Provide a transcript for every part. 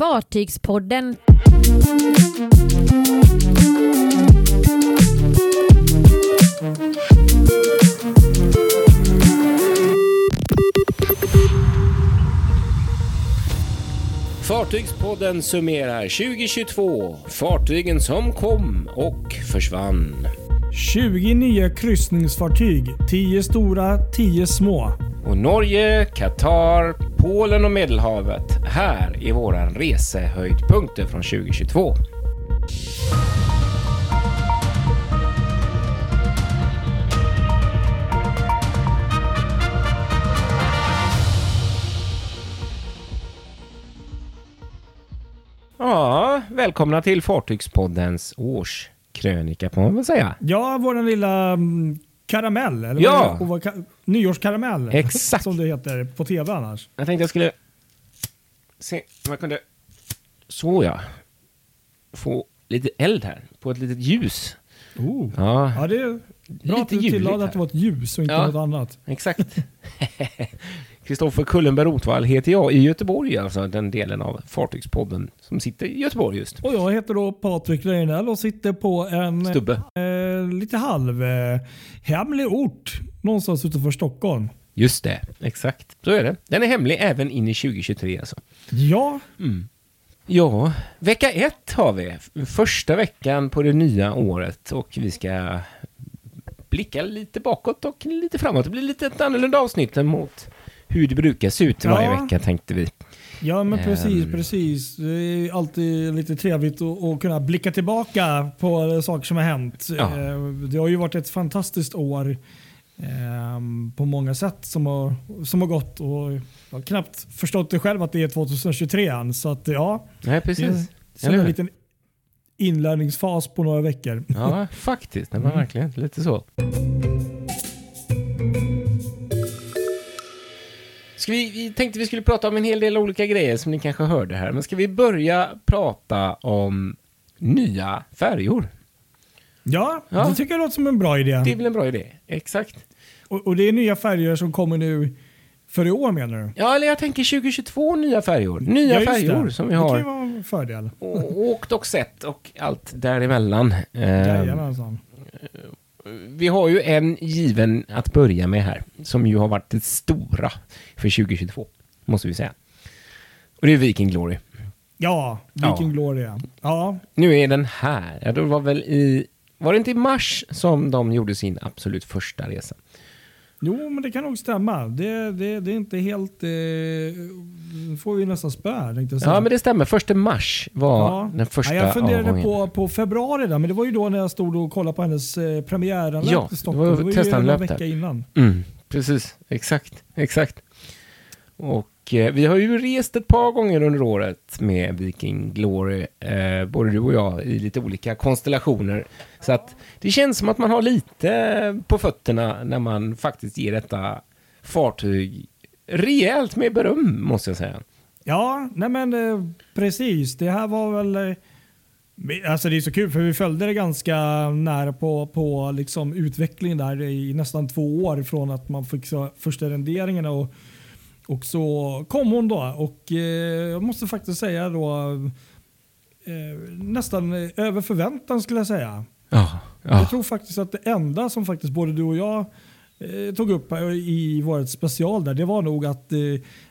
Fartygspodden. Fartygspodden summerar 2022, fartygen som kom och försvann. 20 nya kryssningsfartyg. 10 stora, 10 små. Och Norge, Qatar, Polen och Medelhavet. Här är våran resehöjdpunkter från 2022. Ja, välkomna till Fartygspoddens årskrönika får man väl säga. Ja, våran lilla mm, karamell. Eller Ja. vad- vad ka- nyårskaramell. Exakt. Som det heter på tv annars. Jag tänkte jag skulle se om jag kunde... Så ja. Få lite eld här på ett litet ljus. Oh. Ja, Ja, det är bra Lite att du tillade att det var ett ljus och inte Ja. något annat. exakt. Kristoffer Kullenberg Rotvall heter jag i Göteborg, alltså den delen av Fartygspodden som sitter i Göteborg just. Och jag heter då Patrik Reinell och sitter på en Stubbe. eh, lite halv eh, hemlig ort någonstans utanför Stockholm. Just det, exakt. Så är det. Den är hemlig även in i 2023 alltså. Ja, Ja, vecka ett har vi. Första veckan på det nya året och vi ska blicka lite bakåt och lite framåt. Det blir lite ett annorlunda avsnitt än mot hur det brukar se ut varje Ja. vecka tänkte vi. Ja men precis, Ehm. precis. Det är alltid lite trevligt att, att kunna blicka tillbaka på saker som har hänt. Ja. Eh, Det har ju varit ett fantastiskt år ehm, på många sätt som har, som har gått och jag har knappt förstått det själv att det är 2023 än. Så att ja, Nej, det precis. är Eller sen en liten inlärningsfas på några veckor. Ja, faktiskt. Det var verkligen lite så. Ska vi, vi tänkte vi skulle prata om en hel del olika grejer som ni kanske hörde här. Men ska vi börja prata om nya färjor? Ja, Ja. det tycker jag låter som en bra idé. Det är väl en bra idé? Exakt. Och, och det är nya färger som kommer nu för i år menar du? Ja, eller jag tänker 2022 nya färjor. Nya Ja, det. som vi Det kan ju har vara en fördel. å- åkt och sett och allt däremellan. Eh, Jajamensan. vi har ju en given att börja med här, som ju har varit det stora för 2022, måste vi säga. Och det är Viking Glory. Ja, Viking Ja. Gloria. Ja, Nu är den här. Ja, det var väl i... Var det inte i mars som de gjorde sin absolut första resa? jo men det kan nog stämma. Det, det, det är inte helt... Eh, får vi nästan spö. Ja, men det stämmer. Första mars var Ja. den första ja, Jag funderade avgången. på, på februari där, men det var ju då när jag stod och kollade på hennes eh, premiäranlöp Ja, i det Stockholm. var Det var ju en vecka där. innan. Mm, precis, exakt, exakt. Och Eh, vi har ju rest ett par gånger under året med Viking Glory, eh, både du och jag, i lite olika konstellationer. Så att det känns som att man har lite på fötterna när man faktiskt ger detta fartyg rejält med beröm, måste jag säga. Ja, nej men eh, precis. Det här var väl... Eh, alltså det är så kul för vi följde det ganska nära på, på liksom utvecklingen där i nästan två år från att man fick så första renderingarna och, och så kom hon då och eh, jag måste faktiskt säga då eh, nästan över förväntan skulle jag säga. Ja, Jag tror faktiskt att det enda som faktiskt både du och jag eh, tog upp i vårt special där, det var nog att, eh,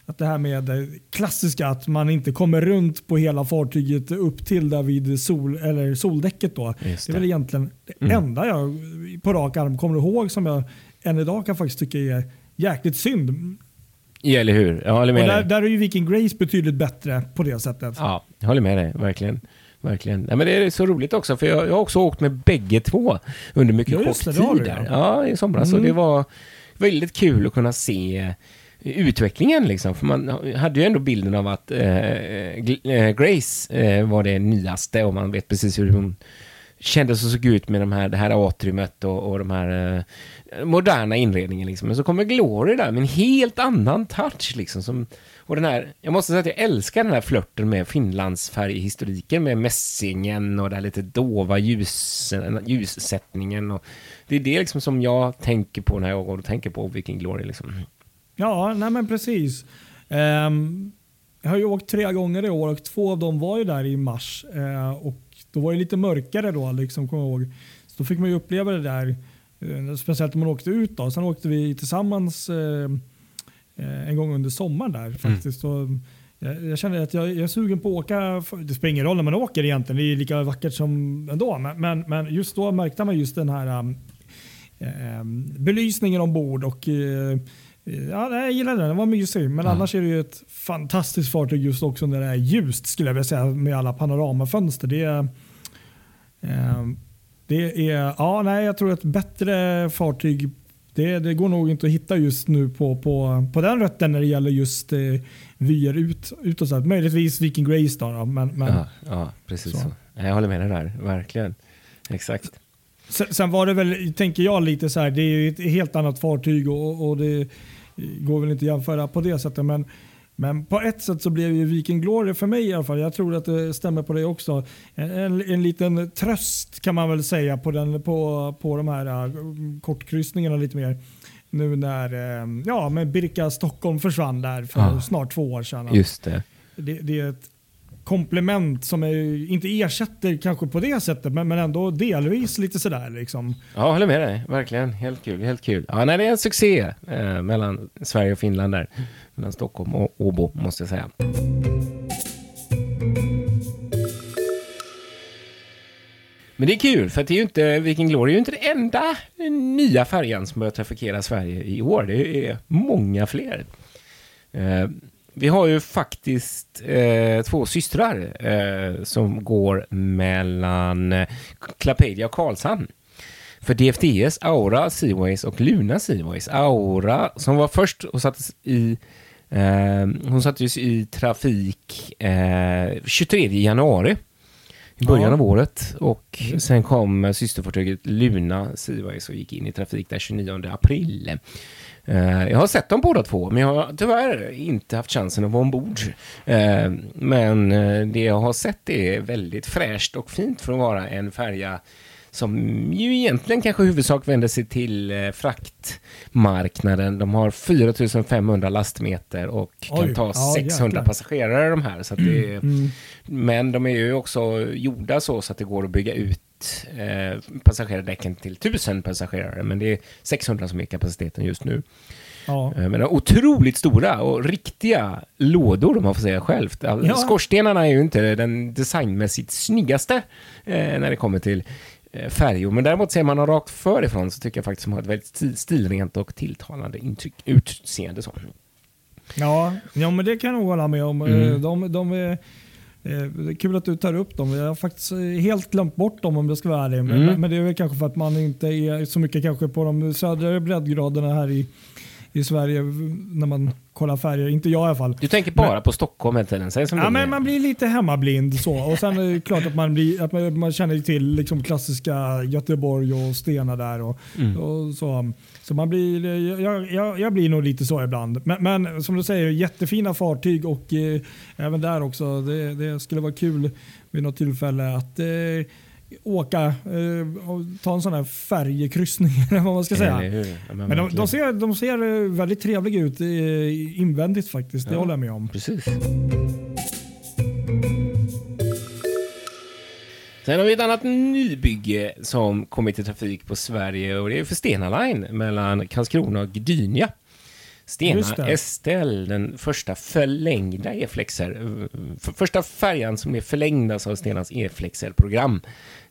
att det här med det klassiska att man inte kommer runt på hela fartyget upp till där vid sol, eller soldäcket. Då. Just Det är väl det. egentligen det Mm. enda jag på rak arm kommer ihåg som jag än idag kan faktiskt tycka är jäkligt synd. Ja, eller hur? Jag håller Och med där, dig. där är ju Viking Grace betydligt bättre på det sättet. Ja, jag håller med dig, verkligen. Verkligen. Nej, men det är så roligt också, för jag, jag har också åkt med bägge två under mycket Ja, kort tid. där. ja. Ja, i somras. Mm. Och det var väldigt kul att kunna se utvecklingen liksom. För man hade ju ändå bilden av att eh, Gl- eh, Grace eh, var det nyaste och man vet precis hur hon kändes och såg ut med de här, det här atriumet och, och de här eh, moderna inredningen liksom. Men så kommer Glory där med en helt annan touch liksom. Som, och den här, jag måste säga att jag älskar den här flörten med Finlandsfärghistoriken med mässingen och den här lite dova ljus, ljussättningen. Och det är det liksom som jag tänker på när jag går och tänker på Viking Glory liksom. Ja, nej men precis. Um, jag har ju åkt tre gånger i år och två av dem var ju där i mars. Uh, och då var det lite mörkare då, liksom, kommer jag ihåg. Så då fick man ju uppleva det där. Eh, speciellt när man åkte ut. Då. Sen åkte vi tillsammans eh, eh en gång under sommaren där faktiskt. Mm. Jag, jag känner att jag, jag, är sugen på att åka. Det spelar ingen roll när man åker egentligen. Det är lika vackert som ändå. Men, men, men just då märkte man just den här um, belysningen ombord. Och, uh, Ja, jag gillar den, den var mysig. Men ja. annars är det ju ett fantastiskt fartyg just också när det är ljust skulle jag vilja säga med alla panoramafönster. Det är, eh, det är, ja, nej, jag tror ett bättre fartyg det, det, går nog inte att hitta just nu på, på, på den rätten när det gäller just eh, vyer ut, utåt. Möjligtvis Viking Grace då. då men, men, ja, ja, precis så. så. Jag håller med dig där, verkligen. Exakt. Sen, sen, var det väl, tänker jag, lite så här, det är ju ett helt annat fartyg och, och det går väl inte att jämföra på det sättet. Men, men på ett sätt så blev ju Viking Glory för mig i alla fall, jag tror att det stämmer på det också, en, en, en liten tröst kan man väl säga på, den, på, på de här uh, kortkryssningarna lite mer. Nu när uh, ja, men Birka Stockholm försvann där för ja. snart två år sedan. Just det. Det, det är ett komplement som är, inte ersätter kanske på det sättet, men, men ändå delvis lite sådär. Liksom. Ja, jag håller med dig. Verkligen. Helt kul. Helt kul. Ja, nej, det är en succé eh, mellan Sverige och Finland där. Mellan Stockholm och Åbo, måste jag säga. Men det är kul, för att det är ju inte, Viking Glory är ju inte den enda nya färjan som börjar trafikera Sverige i år. Det är många fler. Eh, vi har ju faktiskt eh, två systrar eh, som går mellan eh, Klapedia och Karlshamn. För DFDS, Aura Seaways och Luna Seaways. Aura som var först och sattes i eh, hon sattes i trafik 23 eh, januari i början ja. av året och sen kom systerfartyget Luna Seaways och gick in i trafik den 29 april. Eh, jag har sett dem båda två, men jag har tyvärr inte haft chansen att vara ombord. Eh, men eh, det jag har sett är väldigt fräscht och fint för att vara en färja som ju egentligen kanske huvudsak vänder sig till fraktmarknaden. De har 4500 lastmeter och Oj, kan ta ja, 600 jäklar. passagerare de här. Så det, mm, mm. Men de är ju också gjorda så, så att det går att bygga ut eh, passagerardäcken till 1000 passagerare, men det är 600 som är kapaciteten just nu. Ja. Eh, men otroligt stora och riktiga lådor om man får säga självt. Ja. Skorstenarna är ju inte den designmässigt snyggaste eh, när det kommer till eh, färjor. Men däremot ser man dem rakt förifrån så tycker jag faktiskt att de har ett väldigt stilrent och tilltalande intryck, utseende. Så. Ja, ja, men det kan jag nog hålla med om. Mm. Eh, de, de Eh, kul att du tar upp dem. Jag har faktiskt eh, helt glömt bort dem om jag ska vara ärlig. Mm. Men det är väl kanske för att man inte är så mycket kanske på de södra breddgraderna här i, i Sverige när man kollar färger. Inte jag i alla fall. Du tänker bara men, på Stockholm hela tiden? Säg som ja, men man blir lite hemmablind så. Och sen är det klart att man, blir, att man, man känner till liksom klassiska Göteborg och Stena där. Och, mm. och så. Så man blir, jag, jag, jag, blir nog lite så ibland. Men, men som du säger, jättefina fartyg och eh, även där också. Det, det, skulle vara kul vid något tillfälle att eh, åka eh, och ta en sån här färjekryssning eller vad man ska säga. men de, de, ser, de ser väldigt trevliga ut eh, invändigt faktiskt. Det ja, håller jag med om. Precis. Sen har vi ett annat nybygge som kommit i trafik på Sverige och det är för Stena Line mellan Karlskrona och Gdynia. Stena Estelle, den första förlängda e-flexer, första färjan som är förlängda av Stenas e-flexer-program.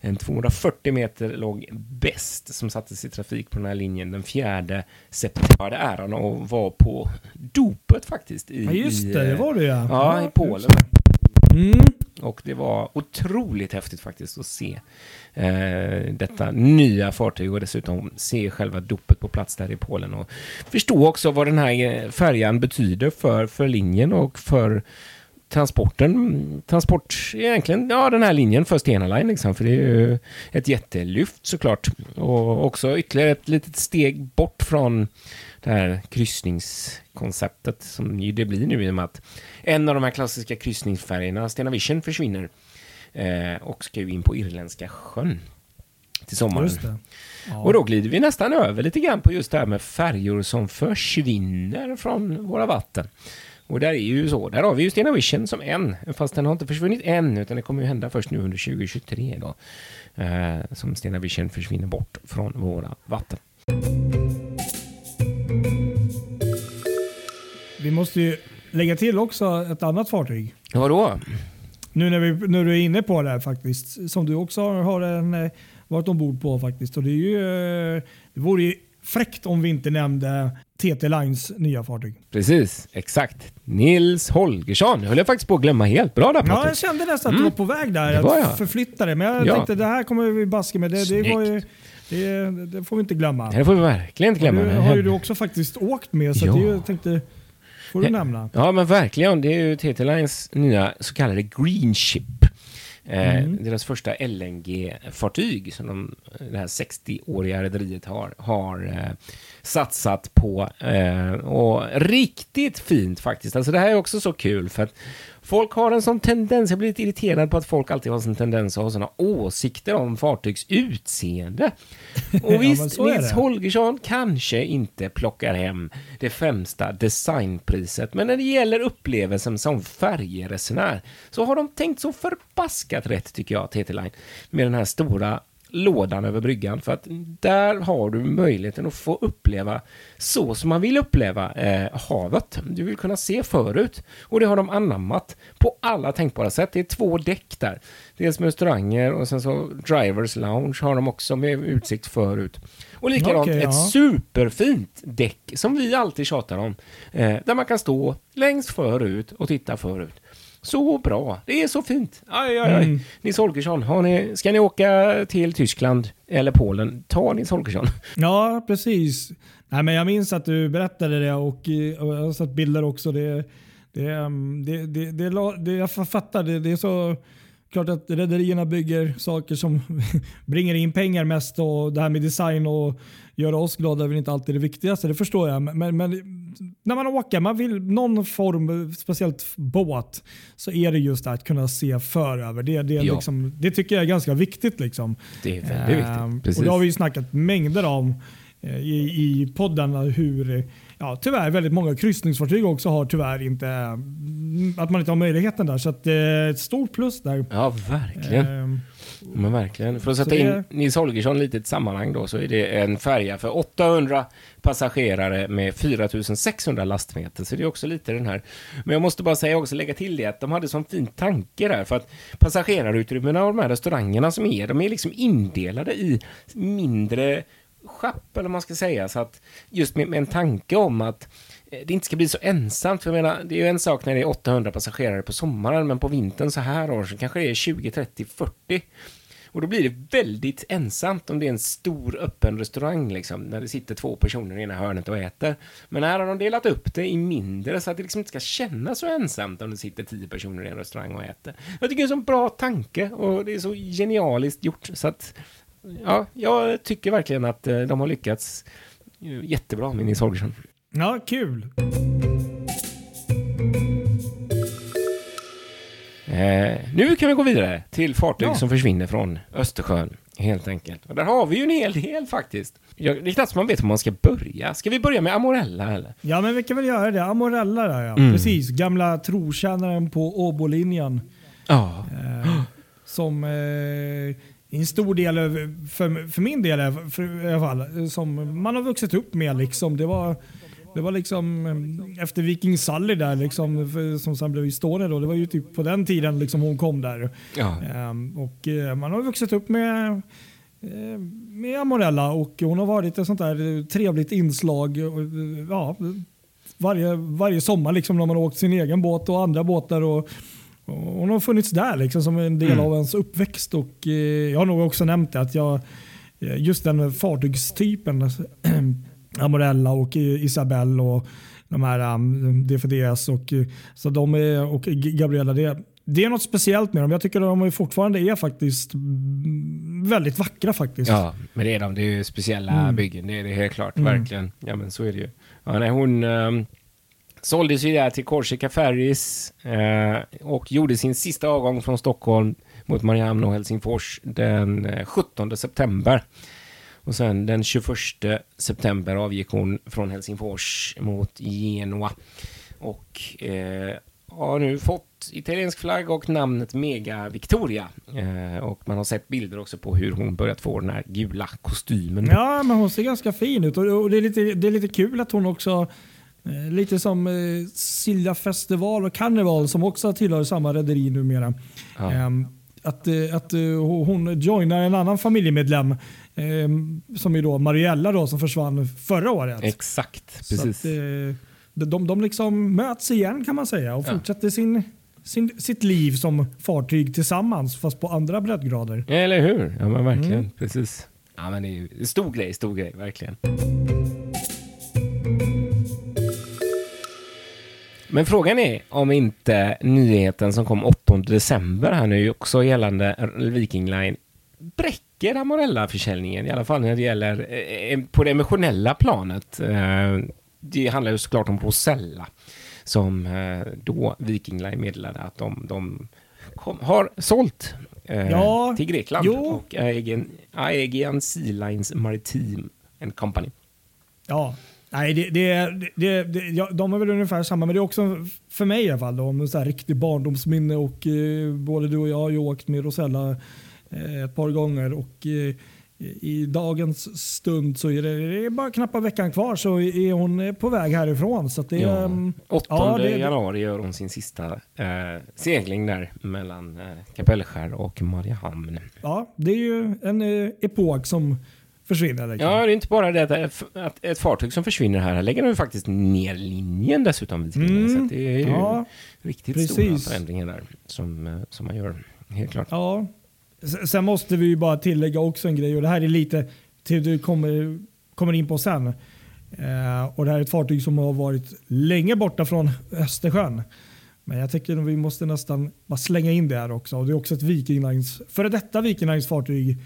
En 240 meter lång bäst som sattes i trafik på den här linjen den 4 september. hade äran att vara på dopet faktiskt. I, ja just det, det var det ja. Ja, i Polen. Mm. Och det var otroligt häftigt faktiskt att se eh, detta nya fartyg och dessutom se själva dopet på plats där i Polen och förstå också vad den här eh, färjan betyder för, för linjen och för transporten, transport, egentligen, ja den här linjen för Stena Line liksom, för det är ju ett jättelyft såklart. Och också ytterligare ett litet steg bort från det här kryssningskonceptet som ju det blir nu i och med att en av de här klassiska kryssningsfärgerna, Stena Vision, försvinner eh, och ska ju in på Irländska sjön till sommaren. Ja. Och då glider vi nästan över lite grann på just det här med färjor som försvinner från våra vatten. Och där är ju så, där har vi ju Stena Vision som en, fast den har inte försvunnit än, utan det kommer ju hända först nu under 2023 då. Eh, som Stena Vision försvinner bort från våra vatten. Vi måste ju lägga till också ett annat fartyg. Vadå? Nu när, vi, när du är inne på det här faktiskt. Som du också har, en, eh, varit ombord på faktiskt. Och det, är ju, eh, det vore ju fräckt om vi inte nämnde TT Lines nya fartyg. Precis, exakt. Nils Holgersson. höll jag faktiskt på att glömma helt. Bra där Ja, jag kände nästan att du Mm. var på väg där. Det var jag. Att förflytta det. Men jag Ja. tänkte det här kommer vi baska med. Det, det, var ju, det, det får vi inte glömma. Det får vi verkligen inte glömma. Du har ju du också faktiskt åkt med så Ja. det jag tänkte får du nämna. Ja, men verkligen. Det är ju TT Lines nya så kallade Green Ship. Eh, Mm. Deras första LNG-fartyg som de, det här 60-åriga rederiet har, har eh, satsat på. Eh, och riktigt fint faktiskt. Alltså det här är också så kul för att folk har en sån tendens, jag blir lite irriterad på att folk alltid har en sån tendens att ha såna åsikter om fartygs utseende. Och visst, är Nils. Holgersson kanske inte plockar hem det främsta designpriset, men när det gäller upplevelsen som färjeresenär så har de tänkt så förbaskat rätt tycker jag, TT Line, med den här stora lådan över bryggan för att där har du möjligheten att få uppleva så som man vill uppleva eh, havet. Du vill kunna se förut och det har de anammat på alla tänkbara sätt. Det är två däck där. Dels med restauranger och sen så drivers lounge har de också med utsikt förut. Och likadant ett ja. superfint däck som vi alltid tjatar om. Eh, där man kan stå längst förut och titta förut. Så bra. Det är så fint. Aj, aj, aj. Mm. Nils Holgersson, har ni, ska ni åka till Tyskland eller Polen, ta Nils Holgersson. Ja, precis. Nej, men jag minns att du berättade det och, eh, och jag har sett bilder också. Det, det, ehm, det, det, det, det, jag fattar, det, det är så klart att rederierna bygger saker som bringar in pengar mest och det här med design och göra oss glada är väl inte alltid det viktigaste. Det förstår jag. Men, men när man åker, man vill någon form, speciellt båt, så är det just det att kunna se föröver. Det, det, är Ja. liksom, det tycker jag är ganska viktigt. Liksom. Det är väldigt Ehm, viktigt. Precis. Och det har vi ju snackat mängder om eh, i, i podden hur ja, tyvärr väldigt många kryssningsfartyg också har tyvärr inte mm, att man inte har möjligheten där. Så att, eh, ett stort plus där. Ja, verkligen. Ehm, Men verkligen. För att sätta det- in Nils Holgersson lite i ett sammanhang då, så är det en färja för 800 passagerare med 4600 lastmeter. Så det är också lite den här. Men jag måste bara säga också, lägga till det, att de hade sån fin tanke där. För att passagerarutrymmena och de här restaurangerna som är, de är liksom indelade i mindre schapp, eller vad man ska säga. Så att just med, med en tanke om att eh, det inte ska bli så ensamt. För jag menar, det är ju en sak när det är 800 passagerare på sommaren, men på vintern så här år så kanske det är 20, 30, 40. Och då blir det väldigt ensamt om det är en stor öppen restaurang, liksom, när det sitter två personer i ena hörnet och äter. Men här har de delat upp det i mindre så att det liksom inte ska kännas så ensamt om det sitter tio personer i en restaurang och äter. Jag tycker det är en så bra tanke och det är så genialiskt gjort. Så att, ja, jag tycker verkligen att eh, de har lyckats eh, jättebra med Nils Holgersson. ja, kul. Eh, nu kan vi gå vidare till fartyg Ja. som försvinner från Östersjön, helt enkelt. Och där har vi ju en hel del faktiskt. Jag, det är knappt man vet var man ska börja. Ska vi börja med Amorella eller? Ja, men vi kan väl göra det. Amorella där ja. Mm. Precis, gamla trotjänaren på Åbolinjen. Ja. Eh, som eh, en stor del, för, för min del för, i alla fall, som man har vuxit upp med. Liksom. Det var det var liksom eh, efter Viking Sally där liksom, för, som sen blev Estonia då. Det var ju typ på den tiden liksom hon kom där. ja. Ehm, och eh, man har vuxit upp med, eh, med Amorella och hon har varit ett sånt där trevligt inslag. Ja, varje, varje sommar liksom när man har åkt sin egen båt och andra båtar. Och hon har funnits där liksom som en del Mm. av ens uppväxt. Och, eh, jag har nog också nämnt det att jag, eh, just den fartygstypen, Amorella och eh, Isabelle och de här um, DFDS och, eh, så de är, och Gabriella. Det, det är något speciellt med dem. Jag tycker att de fortfarande är faktiskt mm, väldigt vackra faktiskt. ja, men det är de. Det är ju speciella Mm. byggen. Det är det helt klart. Mm. Verkligen. Ja, men så är det ju. Ja, nej, hon um, såldes ju där till Korsika Ferries eh, och gjorde sin sista avgång från Stockholm mot Mariehamn och Helsingfors den eh, 17 september. Och sen den 21 september avgick hon från Helsingfors mot Genua. och eh, har nu fått italiensk flagg och namnet Mega Victoria. Eh, och man har sett bilder också på hur hon börjat få den här gula kostymen. Ja, men hon ser ganska fin ut och, och det, är lite, det är lite kul att hon också Lite som eh, Silja Festival och Carnival som också tillhör samma rederi numera. Ja. Ehm, att, eh, att eh, hon joinar en annan familjemedlem ehm, som är då Mariella då, som försvann förra året. Exakt, Så precis. att, eh, de, de liksom möts igen kan man säga och Ja. fortsätter sin, sin, sitt liv som fartyg tillsammans fast på andra breddgrader. Eller hur? Ja, men verkligen. Mm. Precis. Ja, men det är ju det är stor grej, stor grej, verkligen. Men frågan är om inte nyheten som kom 8 december här nu också gällande Viking Line bräcker Amorella-försäljningen, i alla fall när det gäller eh, på det emotionella planet. Eh, det handlar ju såklart om Rosella som eh, då Viking Line meddelade att de, de kom, har sålt eh, Ja, till Grekland jo. och Aegean Sea Lines Maritime and Company. Ja, nej, det, det, det, det, ja, de är väl ungefär samma, men det är också för mig i alla fall då, om en sån här riktig barndomsminne och eh, både du och jag har ju åkt med Rosella eh, ett par gånger och eh, i dagens stund så är det, är bara knappt veckan kvar så är hon eh, på väg härifrån. Så det, Ja. ehm, 8 ja, det- januari gör hon sin sista eh, segling där mellan eh, Kapellskär och Mariehamn. ja, det är ju en eh, epok som försvinner. Liksom. Ja, det är inte bara det att, ett fartyg som försvinner här, här lägger de faktiskt ner linjen dessutom. Vid Mm. Så det är ju Ja, riktigt precis. stora förändringar där som, eh, som man gör. Helt klart. Ja. Sen måste vi ju bara tillägga också en grej och det här är lite till du kommer, kommer in på sen. Eh, och det här är ett fartyg som har varit länge borta från Östersjön. Men jag tycker att vi måste nästan bara slänga in det här också. Och det är också ett Viking Lines, före detta Viking Lines fartyg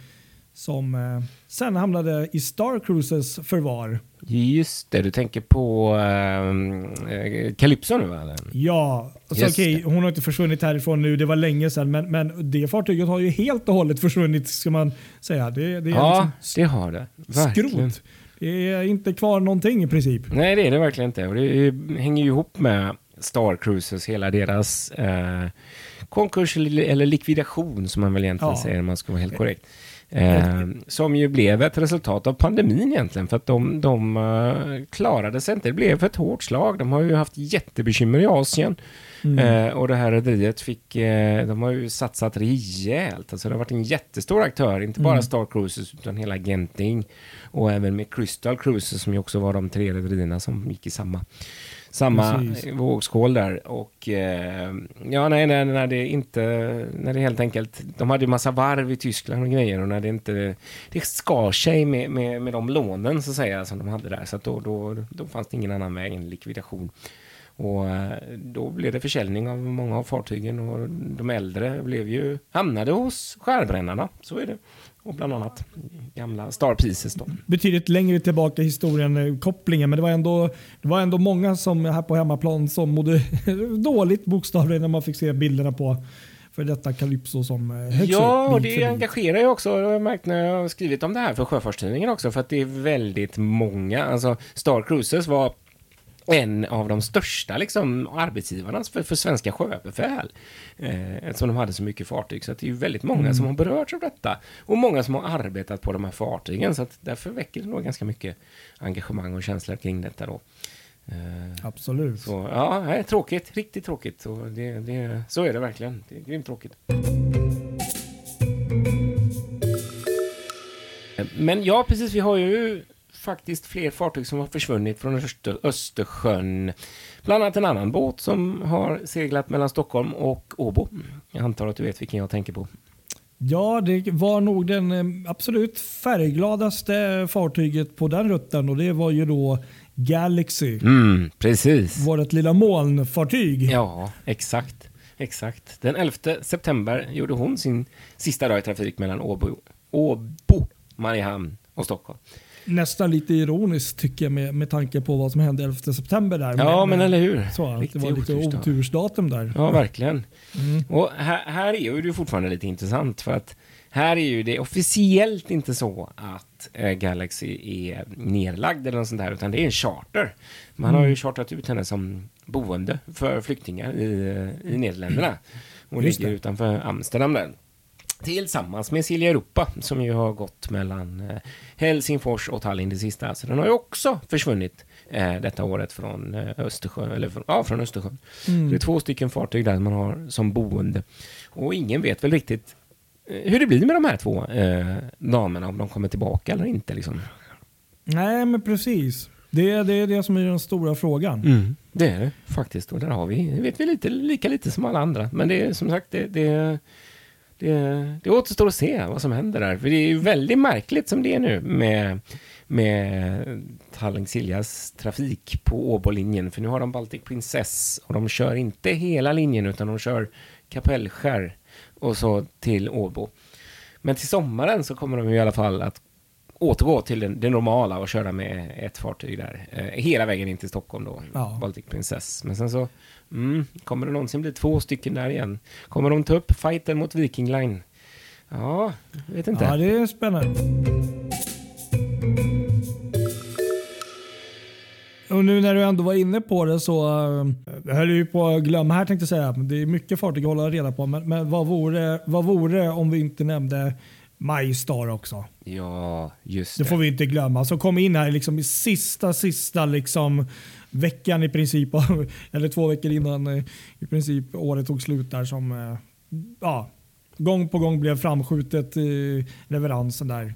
som eh, sen hamnade i Star Cruises förvar. Just det, du tänker på eh, eh, Calypso nu va? Ja, alltså, okej, det. hon har inte försvunnit härifrån nu, det var länge sedan. Men, men det fartyget har ju helt och hållet försvunnit ska man säga. Det, det är Ja, liksom det har det. Verkligen. skrot. Det är inte kvar någonting i princip. Nej, det är det verkligen inte. Och det hänger ju ihop med Star Cruises, hela deras eh, konkurs eller eller likvidation som man väl egentligen Ja. säger om man ska vara helt korrekt. Eh, som ju blev ett resultat av pandemin egentligen, för att de, de eh, klarade sig inte. Det blev ett hårt slag. De har ju haft jättebekymmer i Asien. Mm. Eh, och det här rederiet fick, eh, de har ju satsat rejält. Alltså det har varit en jättestor aktör, inte bara Mm. Star Cruises utan hela Genting. Och även med Crystal Cruises som ju också var de tre rederierna som gick i samma, samma Precis. vågskål där. Och eh, ja, nej, nej, när det inte, när det helt enkelt, de hade ju massa varv i Tyskland och grejer och när det inte, det skar sig med, med, med de lånen så att säga som de hade där. Så att då, då, då fanns det ingen annan väg än likvidation. Och eh, då blev det försäljning av många av fartygen och de äldre blev ju, hamnade hos skärbrännarna. Så är det. Och bland annat gamla Star Pieces då. Betydligt längre tillbaka i historien, eh, kopplingen, men det var, ändå, det var ändå många som här på hemmaplan som mådde dåligt bokstavligen när man fick se bilderna på för detta Calypso som eh, högst Ja, och det engagerar ju också. Jag har märkt när jag har skrivit om det här för Sjöfartstidningen också, för att det är väldigt många. Alltså, Star Cruises var en av de största liksom, arbetsgivarna för, för svenska sjöbefäl. Eh, eftersom de hade så mycket fartyg. Så att det är ju väldigt många Mm. som har berörts av detta. Och många som har arbetat på de här fartygen. Så att därför väcker det nog ganska mycket engagemang och känslor kring detta då. Eh, Absolut. så ja, tråkigt. Riktigt tråkigt. Och det, det, så är det verkligen. Det är grymt tråkigt. Men ja, precis. Vi har ju faktiskt fler fartyg som har försvunnit från Öster Östersjön. Bland annat en annan båt som har seglat mellan Stockholm och Åbo. Jag antar att du vet vilken jag tänker på. Ja, det var nog den eh, absolut färggladaste fartyget på den rutten och det var ju då Galaxy. Mm, precis. Vårt lilla molnfartyg. Ja, exakt. Exakt. Den 11 september gjorde hon sin sista dag i trafik mellan Åbo, Åbo Mariehamn och Stockholm. Nästan lite ironiskt tycker jag med, med tanke på vad som hände 11 september där. Ja, men eller hur? Så, det var lite otursdag. otursdatum där. Ja, verkligen. Mm. Och här, här är ju det fortfarande lite intressant för att här är ju det officiellt inte så att eh, Galaxy är nerlagd eller något sånt där, utan det är en charter. Man har ju chartrat ut henne som boende för flyktingar i, i Nederländerna. Och Just ligger utanför Amsterdam där. Tillsammans med Silja Europa som ju har gått mellan eh, Helsingfors och Tallinn det sista. Så den har ju också försvunnit eh, detta året från eh, Östersjön. Eller från, ja, från Östersjön. Mm. Det är två stycken fartyg där man har som boende. Och ingen vet väl riktigt hur det blir med de här två eh, damerna, om de kommer tillbaka eller inte. Liksom. Nej, men precis. Det, det är det som är den stora frågan. Mm, det är det faktiskt. Och där har vi, vet vi lite, lika lite som alla andra. Men det är som sagt, det, det, det, det återstår att se vad som händer där. För det är ju väldigt märkligt som det är nu med, med Tallink-Siljas trafik på Åbolinjen. För nu har de Baltic Princess och de kör inte hela linjen utan de kör Kapellskär och så till Åbo. Men till sommaren så kommer de i alla fall att återgå till det, det normala och köra med ett fartyg där. Eh, hela vägen in till Stockholm då, Ja. Baltic Princess. Men sen så, mm, kommer det någonsin bli två stycken där igen? Kommer de ta upp fighten mot Viking Line? Ja, vet inte. Ja, det är spännande. Och nu när du ändå var inne på det så jag höll ju på att glömma här tänkte jag säga. Det är mycket fartyg att hålla reda på. Men, men vad, vore, vad vore om vi inte nämnde MyStar också? Ja, just Det det. får vi inte glömma. Som kom in här liksom i sista, sista liksom veckan i princip. Eller två veckor innan eh, i princip året tog slut där som eh, ja, gång på gång blev framskjutet i leveransen där.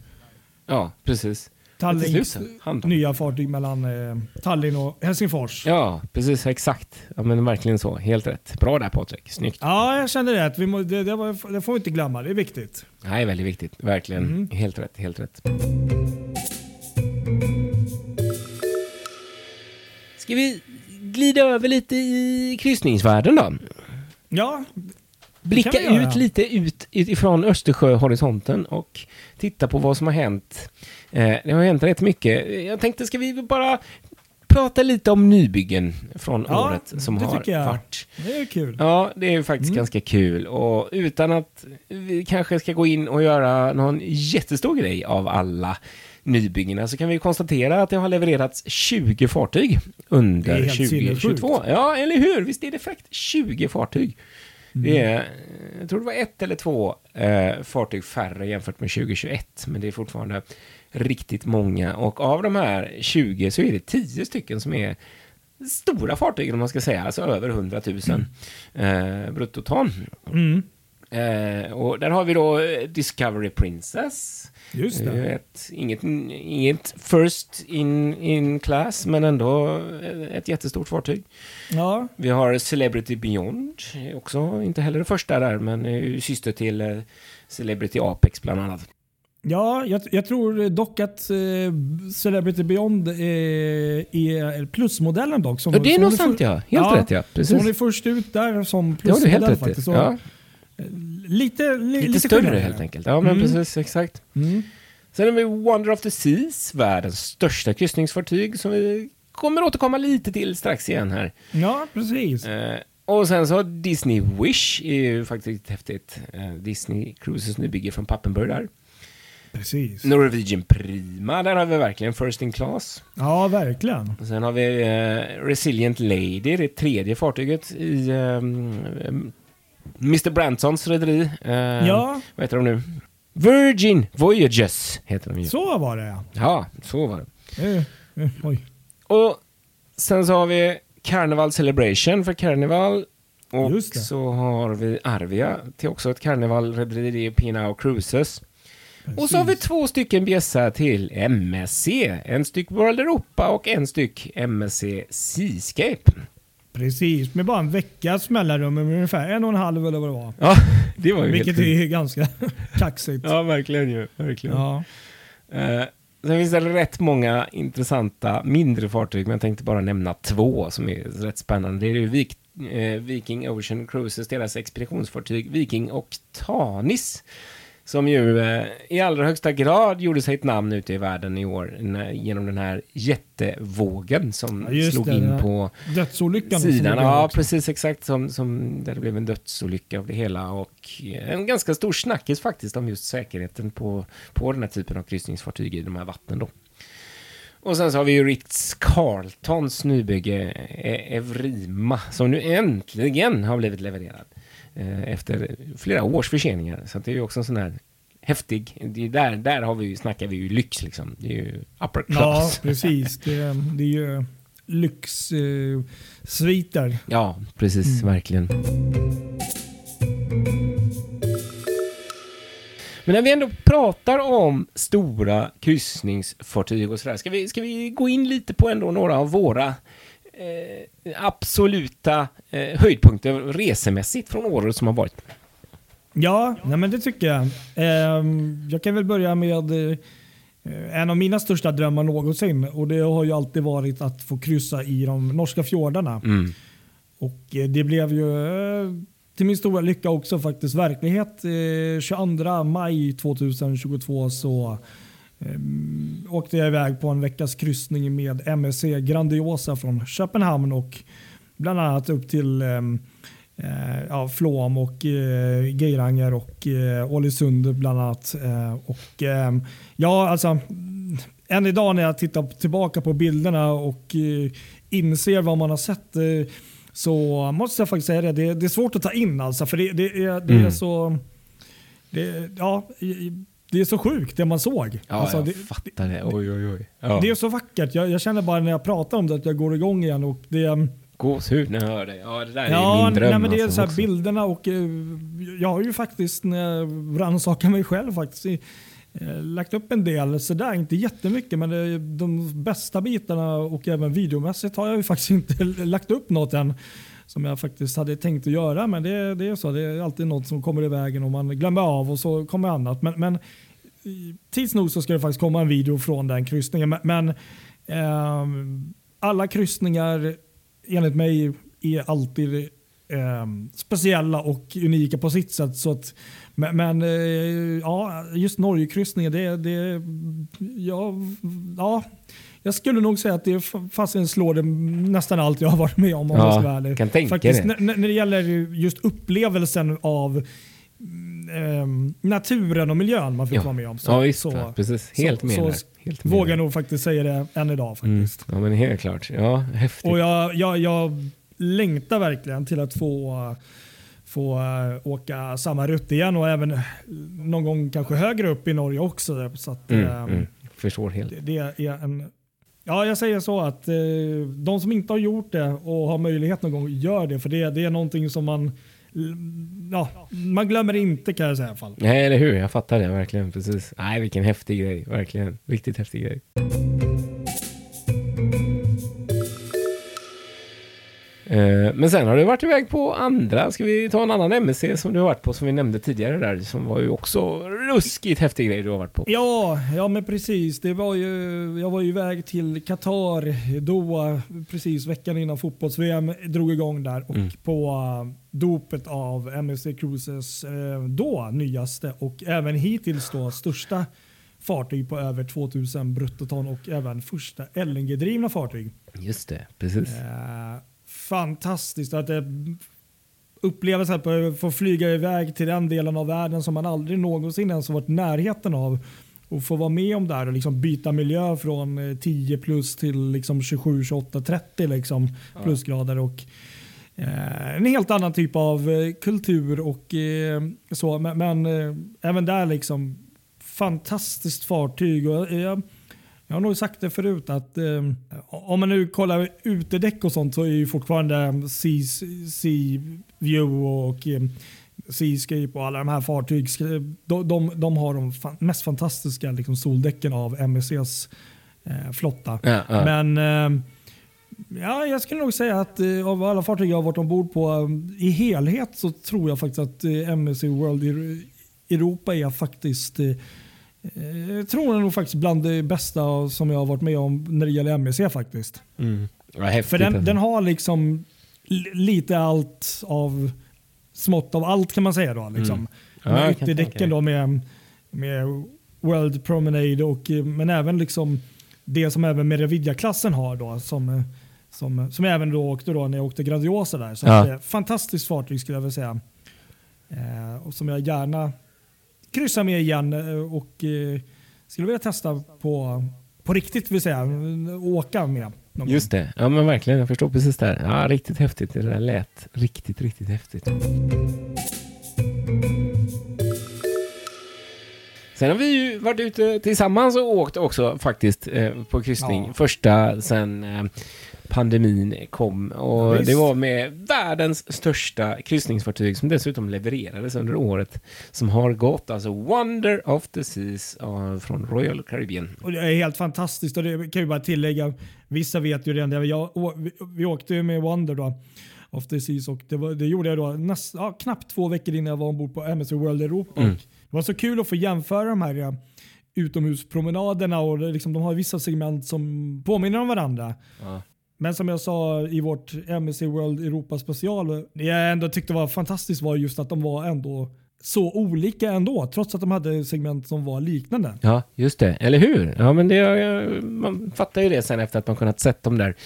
Ja, precis. De. nya fartyg mellan eh, Tallinn och Helsingfors. Ja. Ja, precis, exakt. Ja, men verkligen så. Helt rätt. Bra där Patrik, snyggt. jag kände det. Att vi må, det, det, var, det får vi inte glömma. Det är viktigt. Det är väldigt viktigt, verkligen. Mm. Helt rätt, helt rätt. Ska vi glida över lite i kryssningsvärlden då? Ja, Blicka ut lite ut ifrån Östersjöhorisonten och titta på vad som har hänt. Eh, det har hänt rätt mycket. Jag tänkte, ska vi bara prata lite om nybyggen från Ja, året som har varit? det är kul. Ja, det är faktiskt Mm. ganska kul. Och utan att vi kanske ska gå in och göra någon jättestor grej av alla nybyggena så kan vi konstatera att det har levererats 20 fartyg under helt 2022. sinnessjukt. Ja, eller hur? Visst är det fräckt? 20 fartyg. Mm. Det är, jag tror det var ett eller två eh, fartyg färre jämfört med 2021, men det är fortfarande riktigt många. Och av de här 20 så är det 10 stycken som är stora fartyg, om man ska säga, alltså över 100 000 eh, bruttoton. Mm. Eh, och där har vi då eh, Discovery Princess. Just Det det. Ett, inget, inget first in, in class, men ändå ett jättestort fartyg. Ja, Vi har Celebrity Beyond, också inte heller det första där, men syster till eh, Celebrity Apex bland annat. ja jag, jag tror dock att eh, Celebrity Beyond eh, är plusmodellen dock. Som, Ja, det är nog sant ja, helt Ja, rätt ja. Så hon är Precis. först ut där som du helt plusmodell rätt faktiskt. Ja, Lite, li, lite, lite större helt enkelt. Ja, men Mm. precis, exakt. Mm. Sen har vi Wonder of the Seas, världens största kryssningsfartyg som vi kommer återkomma lite till strax igen här. Ja, precis. Eh, och sen så Disney Wish är ju faktiskt häftigt. Eh, Disney Cruises nybygge från Pappenburg där. precis. Norwegian Prima, där har vi verkligen First in Class. Ja, verkligen. Och sen har vi eh, Resilient Lady, det tredje fartyget i ehm, Mr. Bransons rederi. Eh, Ja, Vad heter de nu? Virgin Voyages heter de ju. så var det ja. Ja, så var det. Eh, eh, oj. Och sen så har vi Carnival Celebration för Carnival. Och så har vi Arvia till också ett Carnival-rederi, det är Pinau Cruises. Och så har vi två stycken bjässar till MSC. En styck World Europa och en styck MSC Seascape. Precis, med bara en veckas mellanrum, ungefär en och en halv eller vad det var. Ja, det var ju Vilket helt är ganska kaxigt. Ja, verkligen ju. Verkligen. Ja. Eh, sen finns det rätt många intressanta mindre fartyg, men jag tänkte bara nämna två som är rätt spännande. Det är ju Vik, eh, Viking Ocean Cruises, deras expeditionsfartyg Viking och Tanis. Som ju eh, i allra högsta grad gjorde sig ett namn ute i världen i år när, genom den här jättevågen som Ja, slog det, in ja. på Dödsolyckan. sidan. Ja, precis exakt. Som, som, där det blev en dödsolycka av det hela. Och en ganska stor snackis faktiskt om just säkerheten på, på den här typen av kryssningsfartyg i de här vattnen då. Och sen så har vi ju Ritz-Carltons nybygge eh, Evrima som nu äntligen har blivit levererad. Eh, efter flera års förseningar. Så det är ju också en sån här häftig, det är där, där har vi, snackar vi ju lyx liksom. Det är ju upper Ja, class. precis. Det, det är ju lyxsviter. Eh, Ja, precis, verkligen. Men när vi ändå pratar om stora kryssningsfartyg och sådär, ska vi, ska vi gå in lite på ändå några av våra absoluta eh, höjdpunkter resemässigt från året som har varit? Ja, nej men det tycker jag. Ehm, jag kan väl börja med eh, en av mina största drömmar någonsin och det har ju alltid varit att få kryssa i de norska fjordarna. Mm. Och eh, det blev ju eh, till min stora lycka också faktiskt verklighet. Eh, 22 maj 2022 så eh, åkte jag iväg på en veckas kryssning med MSC Grandiosa från Köpenhamn och bland annat upp till eh, eh, ja, Flåm och eh, Geiranger och eh, Ålesund bland annat. Eh, och, eh, ja, alltså, än idag när jag tittar tillbaka på bilderna och eh, inser vad man har sett eh, så måste jag faktiskt säga det. Det, det är svårt att ta in alltså. För det, det, är, det är Mm. så... Det, ja, det är så sjukt det man såg. Ja, Alltså, jag det, fattar det. Oj, oj, oj. Ja. det är så vackert. Jag, jag känner bara när jag pratar om det att jag går igång igen. Och det, Gåshud när jag hör det. Ja, det där är Ja, min dröm. nej, men det är alltså, så här också. bilderna och eh, jag har ju faktiskt när jag rannsakar mig själv faktiskt eh, lagt upp en del sådär, inte jättemycket men de bästa bitarna och även videomässigt har jag ju faktiskt inte lagt upp något än som jag faktiskt hade tänkt att göra men det, det är så, det är alltid något som kommer i vägen och man glömmer av och så kommer annat. Men, men tids nog så ska det faktiskt komma en video från den kryssningen. Men, ehm, alla kryssningar enligt mig är alltid ehm, speciella och unika på sitt sätt. Så att, men men eh, ja, just Norgekryssningen, det, det ja, ja, jag skulle nog säga att det fastän slår det nästan allt jag har varit med om. om Ja, jag ska vara ärlig. Faktiskt, det. när när det gäller just upplevelsen av mm, ehm, naturen och miljön man fick Ja. vara med om. Så, ja, visst. så. Precis. Helt så- med så. Helt med vågar nog faktiskt säga det än idag. Mm. faktiskt. Ja, men helt klart. Ja, häftigt. Och jag, jag, jag längtar verkligen till att få, få äh, åka samma rutt igen och även någon gång kanske högre upp i Norge också. Så att, Mm, ehm, mm. Förstår helt. det, det är en Ja, jag säger så att eh, de som inte har gjort det och har möjlighet någon gång, gör det. För det, det är någonting som man, ja, man glömmer inte kan jag säga i alla fall. Nej, eller hur? Jag fattar det verkligen. Precis. Nej, vilken häftig grej. Verkligen. Riktigt häftig grej. Eh, Men sen har du varit iväg på andra. Ska vi ta en annan MSC som du har varit på som vi nämnde tidigare där. Som var ju också ruskigt häftig grej du har varit på. Ja, ja men precis. Det var ju, jag var ju iväg till Qatar, Doha, precis veckan innan fotbolls-VM drog igång där. Och Mm. på dopet av MSC Cruises uh, då nyaste och även hittills då största fartyg på över 2000 bruttoton och även första LNG-drivna fartyg. Just det, precis. Eh, fantastiskt att det upplevelsen att få- flyga iväg till den delen av världen som man aldrig någonsin ens varit i närheten av och få vara med om där och liksom byta miljö från eh, 10 plus till liksom 27, 28, 30 liksom plusgrader. Och, eh, en helt annan typ av eh, kultur och eh, så. Men, men eh, även där liksom fantastiskt fartyg. Och, eh, jag har nog sagt det förut att eh, om man nu kollar utedäck och sånt så är ju fortfarande Sea, sea View och eh, Seascape och alla de här fartyg, de, de, de har de fa- mest fantastiska liksom, soldäcken av MSCs eh, flotta. Ja, ja. Men eh, ja, jag skulle nog säga att eh, av alla fartyg jag har varit ombord på eh, i helhet så tror jag faktiskt att eh, MSC World Europa är faktiskt eh, jag tror jag nog faktiskt bland det bästa som jag har varit med om när det gäller MSC faktiskt. Mm. För den, den har liksom li- lite allt av smått av allt kan man säga då. Liksom. Mm. Ja, jag ytterdäcken då med, med World Promenade och eh, men även liksom det som även Meravidia-klassen har då som, eh, som, som jag även då åkte då när jag åkte Grandiosa där. Så Ja. eh, fantastiskt fartyg skulle jag vilja säga. Eh, och som jag gärna kryssar med igen eh, och eh, skulle vilja testa på, på riktigt vill säga, åka med. Just det, ja men verkligen. Jag förstår precis där. Ja, riktigt häftigt. Det där lät riktigt, riktigt häftigt. Sen har vi ju varit ute tillsammans och åkt också faktiskt eh, på kryssning. Ja. Första sen eh, pandemin kom. Och Ja, det var med världens största kryssningsfartyg som dessutom levererades under året. Som har gått, alltså Wonder of the Seas eh, från Royal Caribbean. Och det är helt fantastiskt och det kan ju bara tillägga, vissa vet ju redan det. Jag, vi, vi åkte ju med Wonder då, of the Seas och det, var, det gjorde jag då näst, ja, knappt två veckor innan jag var ombord på MSC World Europa. Mm. Det var så kul att få jämföra de här ja, utomhuspromenaderna och liksom, de har vissa segment som påminner om varandra. Ja. Men som jag sa i vårt MSC World Europa special, det jag ändå tyckte var fantastiskt var just att de var ändå så olika ändå, trots att de hade segment som var liknande. Ja, just det. Eller hur? Ja, men det, eh, man fattar ju det sen efter att man kunnat sett dem där.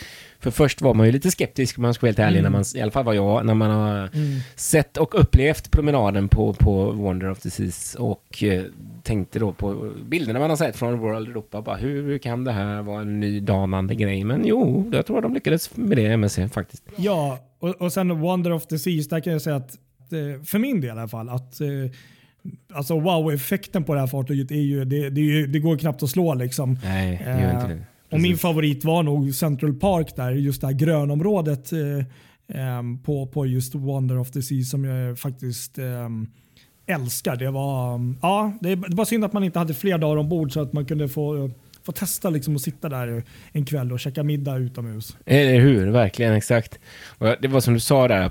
För först var man ju lite skeptisk om man ska vara helt ärlig, Mm. när man, i alla fall var jag, när man har sett och upplevt promenaden på, på Wonder of the Seas och eh, tänkte då på bilderna man har sett från World Europa. Bara, hur kan det här vara en ny danande grej? Men jo, jag tror de lyckades med det MSC faktiskt. Ja, och, och sen Wonder of the Seas, där kan jag säga att eh, för min del i alla fall, att eh, alltså wow-effekten på det här fartyget är ju, det, det, det går knappt att slå liksom. Nej, det gör inte det. Och min favorit var nog Central Park där, just det här grönområdet eh, em, på, på just Wonder of the Sea som jag faktiskt em, älskar. Det var, ja, det, det var synd att man inte hade fler dagar ombord så att man kunde få, få testa liksom att sitta där en kväll och käka middag utomhus. Eller hur, verkligen exakt. Och det var som du sa där,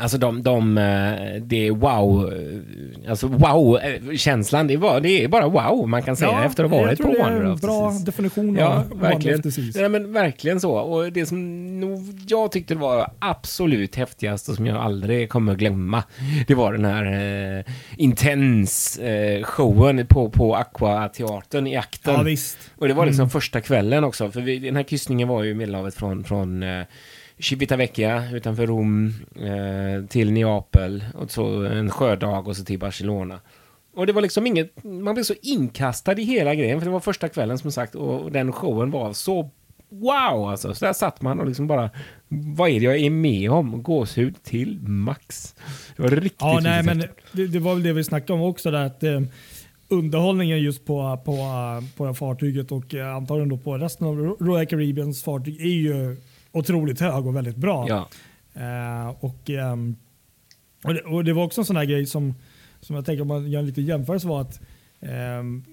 alltså de, de eh, det är wow, eh, alltså wow-känslan, det, var, det är bara wow man kan säga efter att ha varit på det är Wonder en of the bra Seas. definition Ja, av verkligen. Seas. Ja, men verkligen så. Och det som nog jag tyckte var absolut häftigast och som jag aldrig kommer glömma, det var den här eh, intens eh, showen på, på Aqua-teatern i akten. Ja visst. Och det var liksom Mm. första kvällen också, för vi, den här kryssningen var ju i Medelhavet från, från eh, Civitavecchia utanför Rom eh, till Neapel och så en sjödag och så till Barcelona. Och det var liksom inget, man blev så inkastad i hela grejen för det var första kvällen som sagt och, den showen var så wow alltså. Så där satt man och liksom bara, vad är det jag är med om? Gåshud till max. Det var riktigt, Ja, nej, men det, det var väl det vi snackade om också. Där, att, eh, underhållningen just på, på, på det fartyget och eh, antagligen då på resten av Royal Caribbeans fartyg är ju otroligt hög och väldigt bra. Ja, Eh, och, ehm, och, det, och det var också en sån här grej som, som jag tänker om man gör en liten jämförelse var att ehm,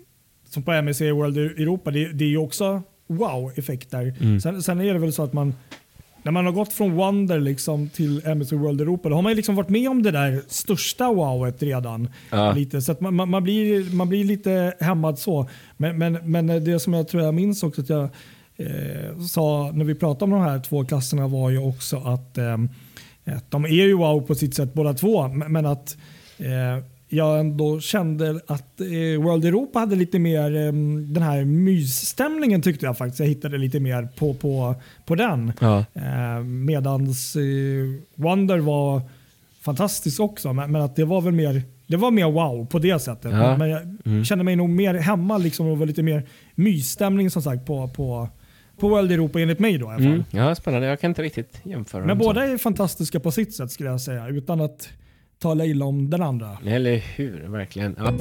som på MSC World Europa, det, det är ju också wow-effekter. Mm. Sen, sen är det väl så att man när man har gått från Wonder liksom till MSC World Europa, då har man liksom varit med om det där största wowet redan. Ja. Lite, så att man, man, blir, man blir lite hämmad så. Men, men, men det som jag tror jag minns också att jag sa när vi pratade om de här två klasserna var ju också att, eh, de är ju wow på sitt sätt båda två. Men att eh, jag ändå kände att eh, World Europa hade lite mer eh, den här mysstämningen tyckte jag faktiskt. Jag hittade lite mer på, på, på den. ja. Eh, medans eh, Wonder var fantastisk också, men, att det var väl mer det var mer wow på det sättet. Ja. Men jag Mm. kände mig nog mer hemma liksom, och var lite mer mysstämning som sagt på, på, på World Europa enligt mig då i alla fall. Mm. ja, spännande. Jag kan inte riktigt jämföra Men dem så. båda är fantastiska på sitt sätt skulle jag säga, utan att tala illa om den andra. Eller hur, verkligen. Ja.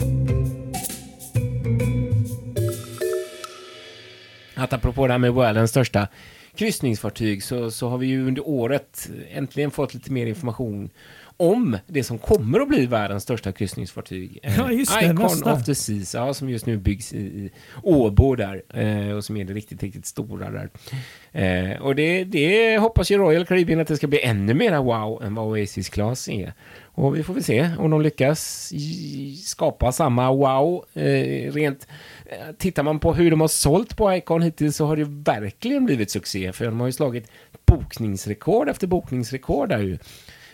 Att apropå det här med världens största kryssningsfartyg så, så har vi ju under året äntligen fått lite mer information om det som kommer att bli världens största kryssningsfartyg. Eh, Ja, just det, Icon nästa. of the Seas, ja, som just nu byggs i, Åbo där eh, och som är det riktigt, riktigt stora där. Eh, och det, det hoppas ju Royal Caribbean att det ska bli ännu mera wow än vad Oasis Class är. Och vi får väl se om de lyckas skapa samma wow. Eh, rent, eh, tittar man på hur de har sålt på Icon hittills så har det verkligen blivit succé. För de har ju slagit bokningsrekord efter bokningsrekord där ju.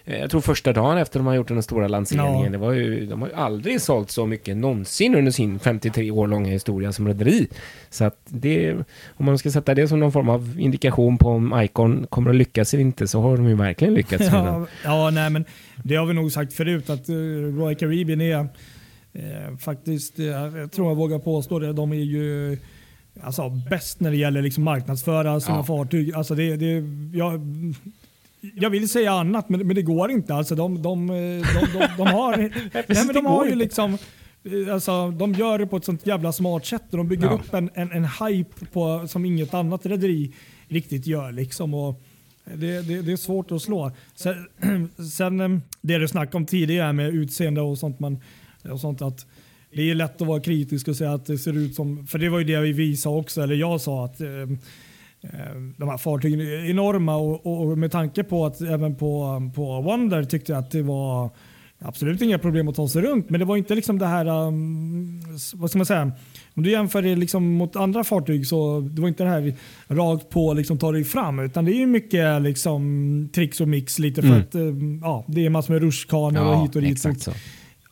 Eh, Jag tror första dagen efter de har gjort den stora lanseringen, Ja. det var ju, de har ju aldrig sålt så mycket någonsin under sin 53 år långa historia som rederi. Så att det, om man ska sätta det som någon form av indikation på om Icon kommer att lyckas eller inte så har de ju verkligen lyckats. den. Ja, ja, nej, men det har vi nog sagt förut att uh, Royal Caribbean är eh, faktiskt, eh, jag tror jag vågar påstå det, de är ju alltså, bäst när det gäller liksom marknadsföra sina Ja. fartyg. Alltså det, det, jag, jag vill säga annat men, men det går inte. Alltså de, de, de, de, de har, nej, men de har ju liksom eh, Alltså, de gör det på ett sånt jävla smart sätt och de bygger Ja. upp en, en, en hype på, som inget annat rederi riktigt gör. Liksom. Och det, det, det är svårt att slå. Sen, sen eh, det du snackade om tidigare med utseende och sånt. Man, och sånt att det är lätt att vara kritisk och säga att det ser ut som, för det var ju det vi sa också, eller jag sa att eh, eh, de här fartygen är enorma och, och med tanke på att även på, på Wonder tyckte jag att det var absolut inga problem att ta sig runt. Men det var inte liksom det här, um, vad ska man säga, om du jämför det liksom mot andra fartyg så det var inte det här rakt på liksom ta dig fram utan det är mycket liksom tricks och mix lite för Mm. att um, ja, det är massor med rutschkanor och hit och dit. exakt så.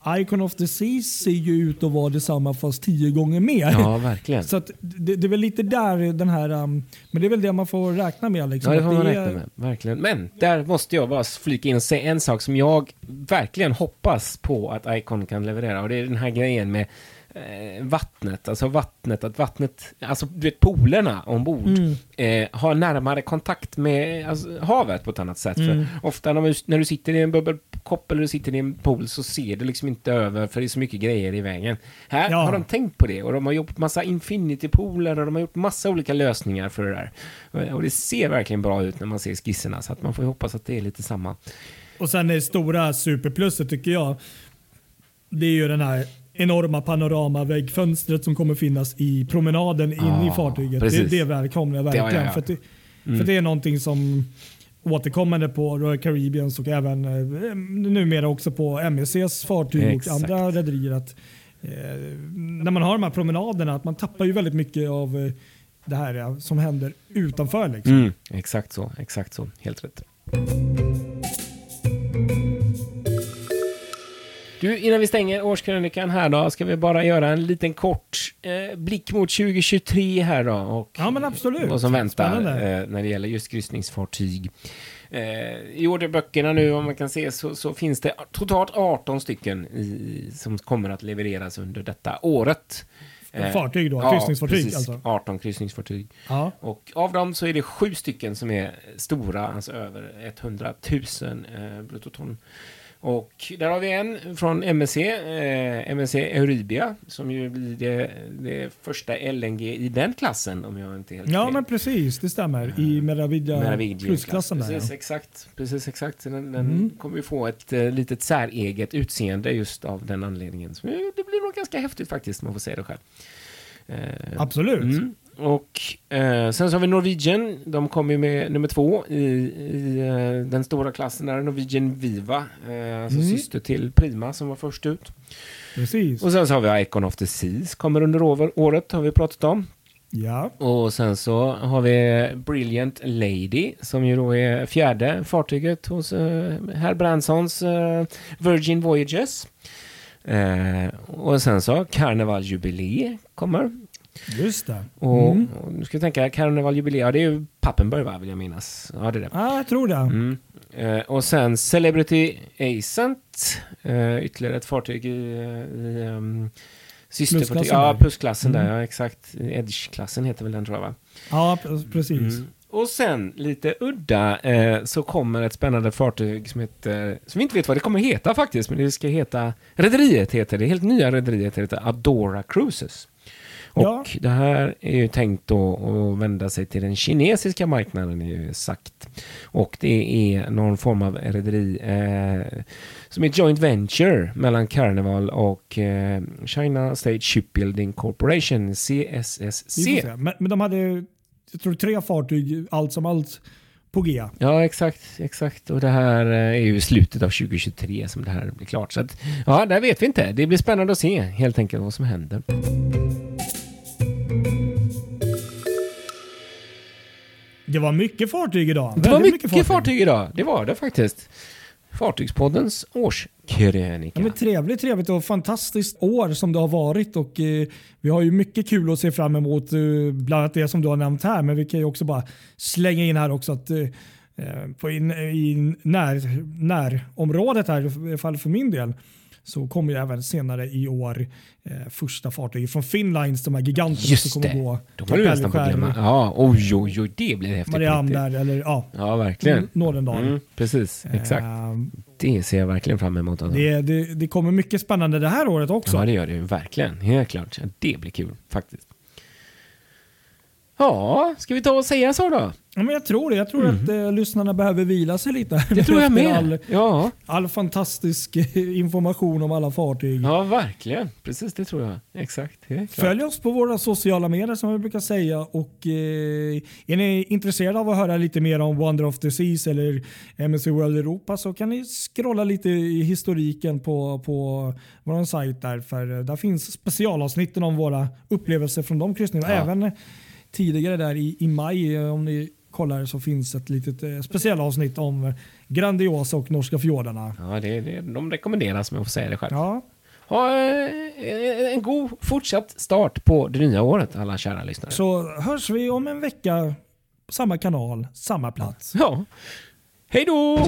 Icon of the Seas ser ju ut att vara detsamma fast tio gånger mer. Ja, verkligen. Så det, det är väl lite där den här, um, men det är väl det man får räkna med. Liksom, Ja, det får man räkna med. Verkligen. Men där måste jag bara flika in och säga en sak som jag verkligen hoppas på att Icon kan leverera. Och det är den här grejen med eh, vattnet. Alltså vattnet, att vattnet, alltså du vet polerna ombord Mm. eh, har närmare kontakt med alltså, havet på ett annat sätt. Mm. För ofta när, man, när du sitter i en bubbelkopp eller du sitter i en pool så ser du liksom inte över för det är så mycket grejer i vägen. Här Ja. har de tänkt på det och de har gjort massa infinity-pooler och de har gjort massa olika lösningar för det där. Och- det ser verkligen bra ut när man ser skisserna så att man får hoppas att det är lite samma. Och sen det stora superplusset tycker jag, det är ju den här enorma panoramaväggfönstret som kommer finnas i promenaden in i Ja, fartyget. Det, precis. det välkomnar jag Det- ja, verkligen. ja, ja. För, det, Mm. för det är någonting som återkommande på Royal Caribbeans och även eh, numera också på MECs fartyg Exakt. och andra rederier. Att, eh, när man har de här promenaderna, att man tappar ju väldigt mycket av eh, det här ja, som händer utanför. Liksom. Mm, exakt så, exakt så. Helt rätt. Du, innan vi stänger årskrönikan här då, ska vi bara göra en liten kort eh, blick mot 2023 här då. Och Ja, men absolut. Vad som väntar eh, när det gäller just kryssningsfartyg. Eh, I orderböckerna nu, om man kan se, så, så finns det totalt 18 stycken i, som kommer att levereras under detta året. Eh, Fartyg då, ja, kryssningsfartyg precis. alltså. 18 kryssningsfartyg. Ja. Och av dem så är det sju stycken som är stora, alltså över 100 000 eh, bruttoton. Och där har vi en från MSC, eh, MSC Euribia, som ju blir det, det första LNG i den klassen, om jag inte helt Ja, fel. men precis. Det stämmer. I Meraviglia Meraviglia plusklassen där. Precis, Ja. exakt. Precis, exakt. Den, den Mm. kommer ju få ett eh, litet säreget utseende just av den anledningen. Så, eh, det blir nog ganska häftigt faktiskt, man får säga det själv. Eh, Absolut. Mm. Och eh, sen så har vi Norwegian. De kommer ju med nummer två i, i eh, den stora klassen där. Norwegian Viva. Eh, alltså Mm. syster till Prima som var först ut. Precis. Och sen så har vi Icon of the Seas. Kommer under året har vi pratat om. Ja. Och sen så har vi Brilliant Lady som ju då är fjärde fartyget hos eh, herr Brandsons eh, Virgin Voyages. Eh, och sen så Carnival Jubilee kommer. Just det. Och, Mm. och nu ska jag tänka, Carnival Jubilee, ja det är ju Pappenberg va, vill jag minnas. Ja det är det. Ja, jag tror det. Mm. Eh, och sen Celebrity Ascent, eh, ytterligare ett fartyg i, i um, systerfartyg. Ja, där. plusklassen Mm. där, ja exakt. Edge-klassen heter väl den tror jag va? Ja, precis. Mm. Och sen lite udda eh, så kommer ett spännande fartyg som heter, som vi inte vet vad det kommer heta faktiskt, men det ska heta, rederiet heter det, helt nya rederiet heter Adora Cruises. Och Ja. det här är ju tänkt att vända sig till den kinesiska marknaden är ju sagt. Och det är någon form av rederi eh, som är ett joint venture mellan Carnival och eh, China State Shipbuilding Corporation, CSSC. Men, men de hade, jag tror tre fartyg allt som allt på G. Ja, exakt, exakt. Och det här eh, är ju slutet av 2023 som det här blir klart. Så att, ja, där vet vi inte. Det blir spännande att se helt enkelt vad som händer. Det var mycket fartyg idag. Det var mycket, fartyg. idag. Det var det faktiskt. Fartygspoddens årskrönika. Ja, men trevligt, trevligt och fantastiskt år som det har varit och eh, vi har ju mycket kul att se fram emot, eh, bland annat det som du har nämnt här, men vi kan ju också bara slänga in här också att eh, eh, på in, i när, närområdet här, i alla fall för min del, så kommer ju även senare i år eh, första fartyget från Finnlines, de här giganterna Just som kommer det. gå. De var du nästan på glömma. Ja, oj, oj, oj, det blir häftigt. riktigt. där, eller ja, Ja, verkligen. Nådendal. Mm, precis, exakt. Eh, Det ser jag verkligen fram emot. Alltså. det, det, det kommer mycket spännande det här året också. Ja, det gör det ju verkligen. Helt klart. Det blir kul faktiskt. Ja, ska vi ta och säga så då? Ja, men jag tror det. Jag tror att eh, lyssnarna behöver vila sig lite. Mm. Det tror jag med. All, Ja, all fantastisk eh, information om alla fartyg. ja, verkligen. Precis, det tror jag. Exakt. Följ oss på våra sociala medier som vi brukar säga. Och, eh, är ni intresserade av att höra lite mer om Wonder of the Seas eller MSC World Europa så kan ni scrolla lite i historiken på, på vår sajt där. För eh, där finns specialavsnitten om våra upplevelser från de kryssningarna. Ja. Även tidigare där i, i maj eh, om ni kollar så finns ett litet eh, specialavsnitt om Grandiosa och Norska fjordarna. Ja, det, det, de rekommenderas om jag får säga det själv. Ja, Ha eh, en god fortsatt start på det nya året, alla kära lyssnare. så hörs vi om en vecka på samma kanal, samma plats. Ja. Hej då!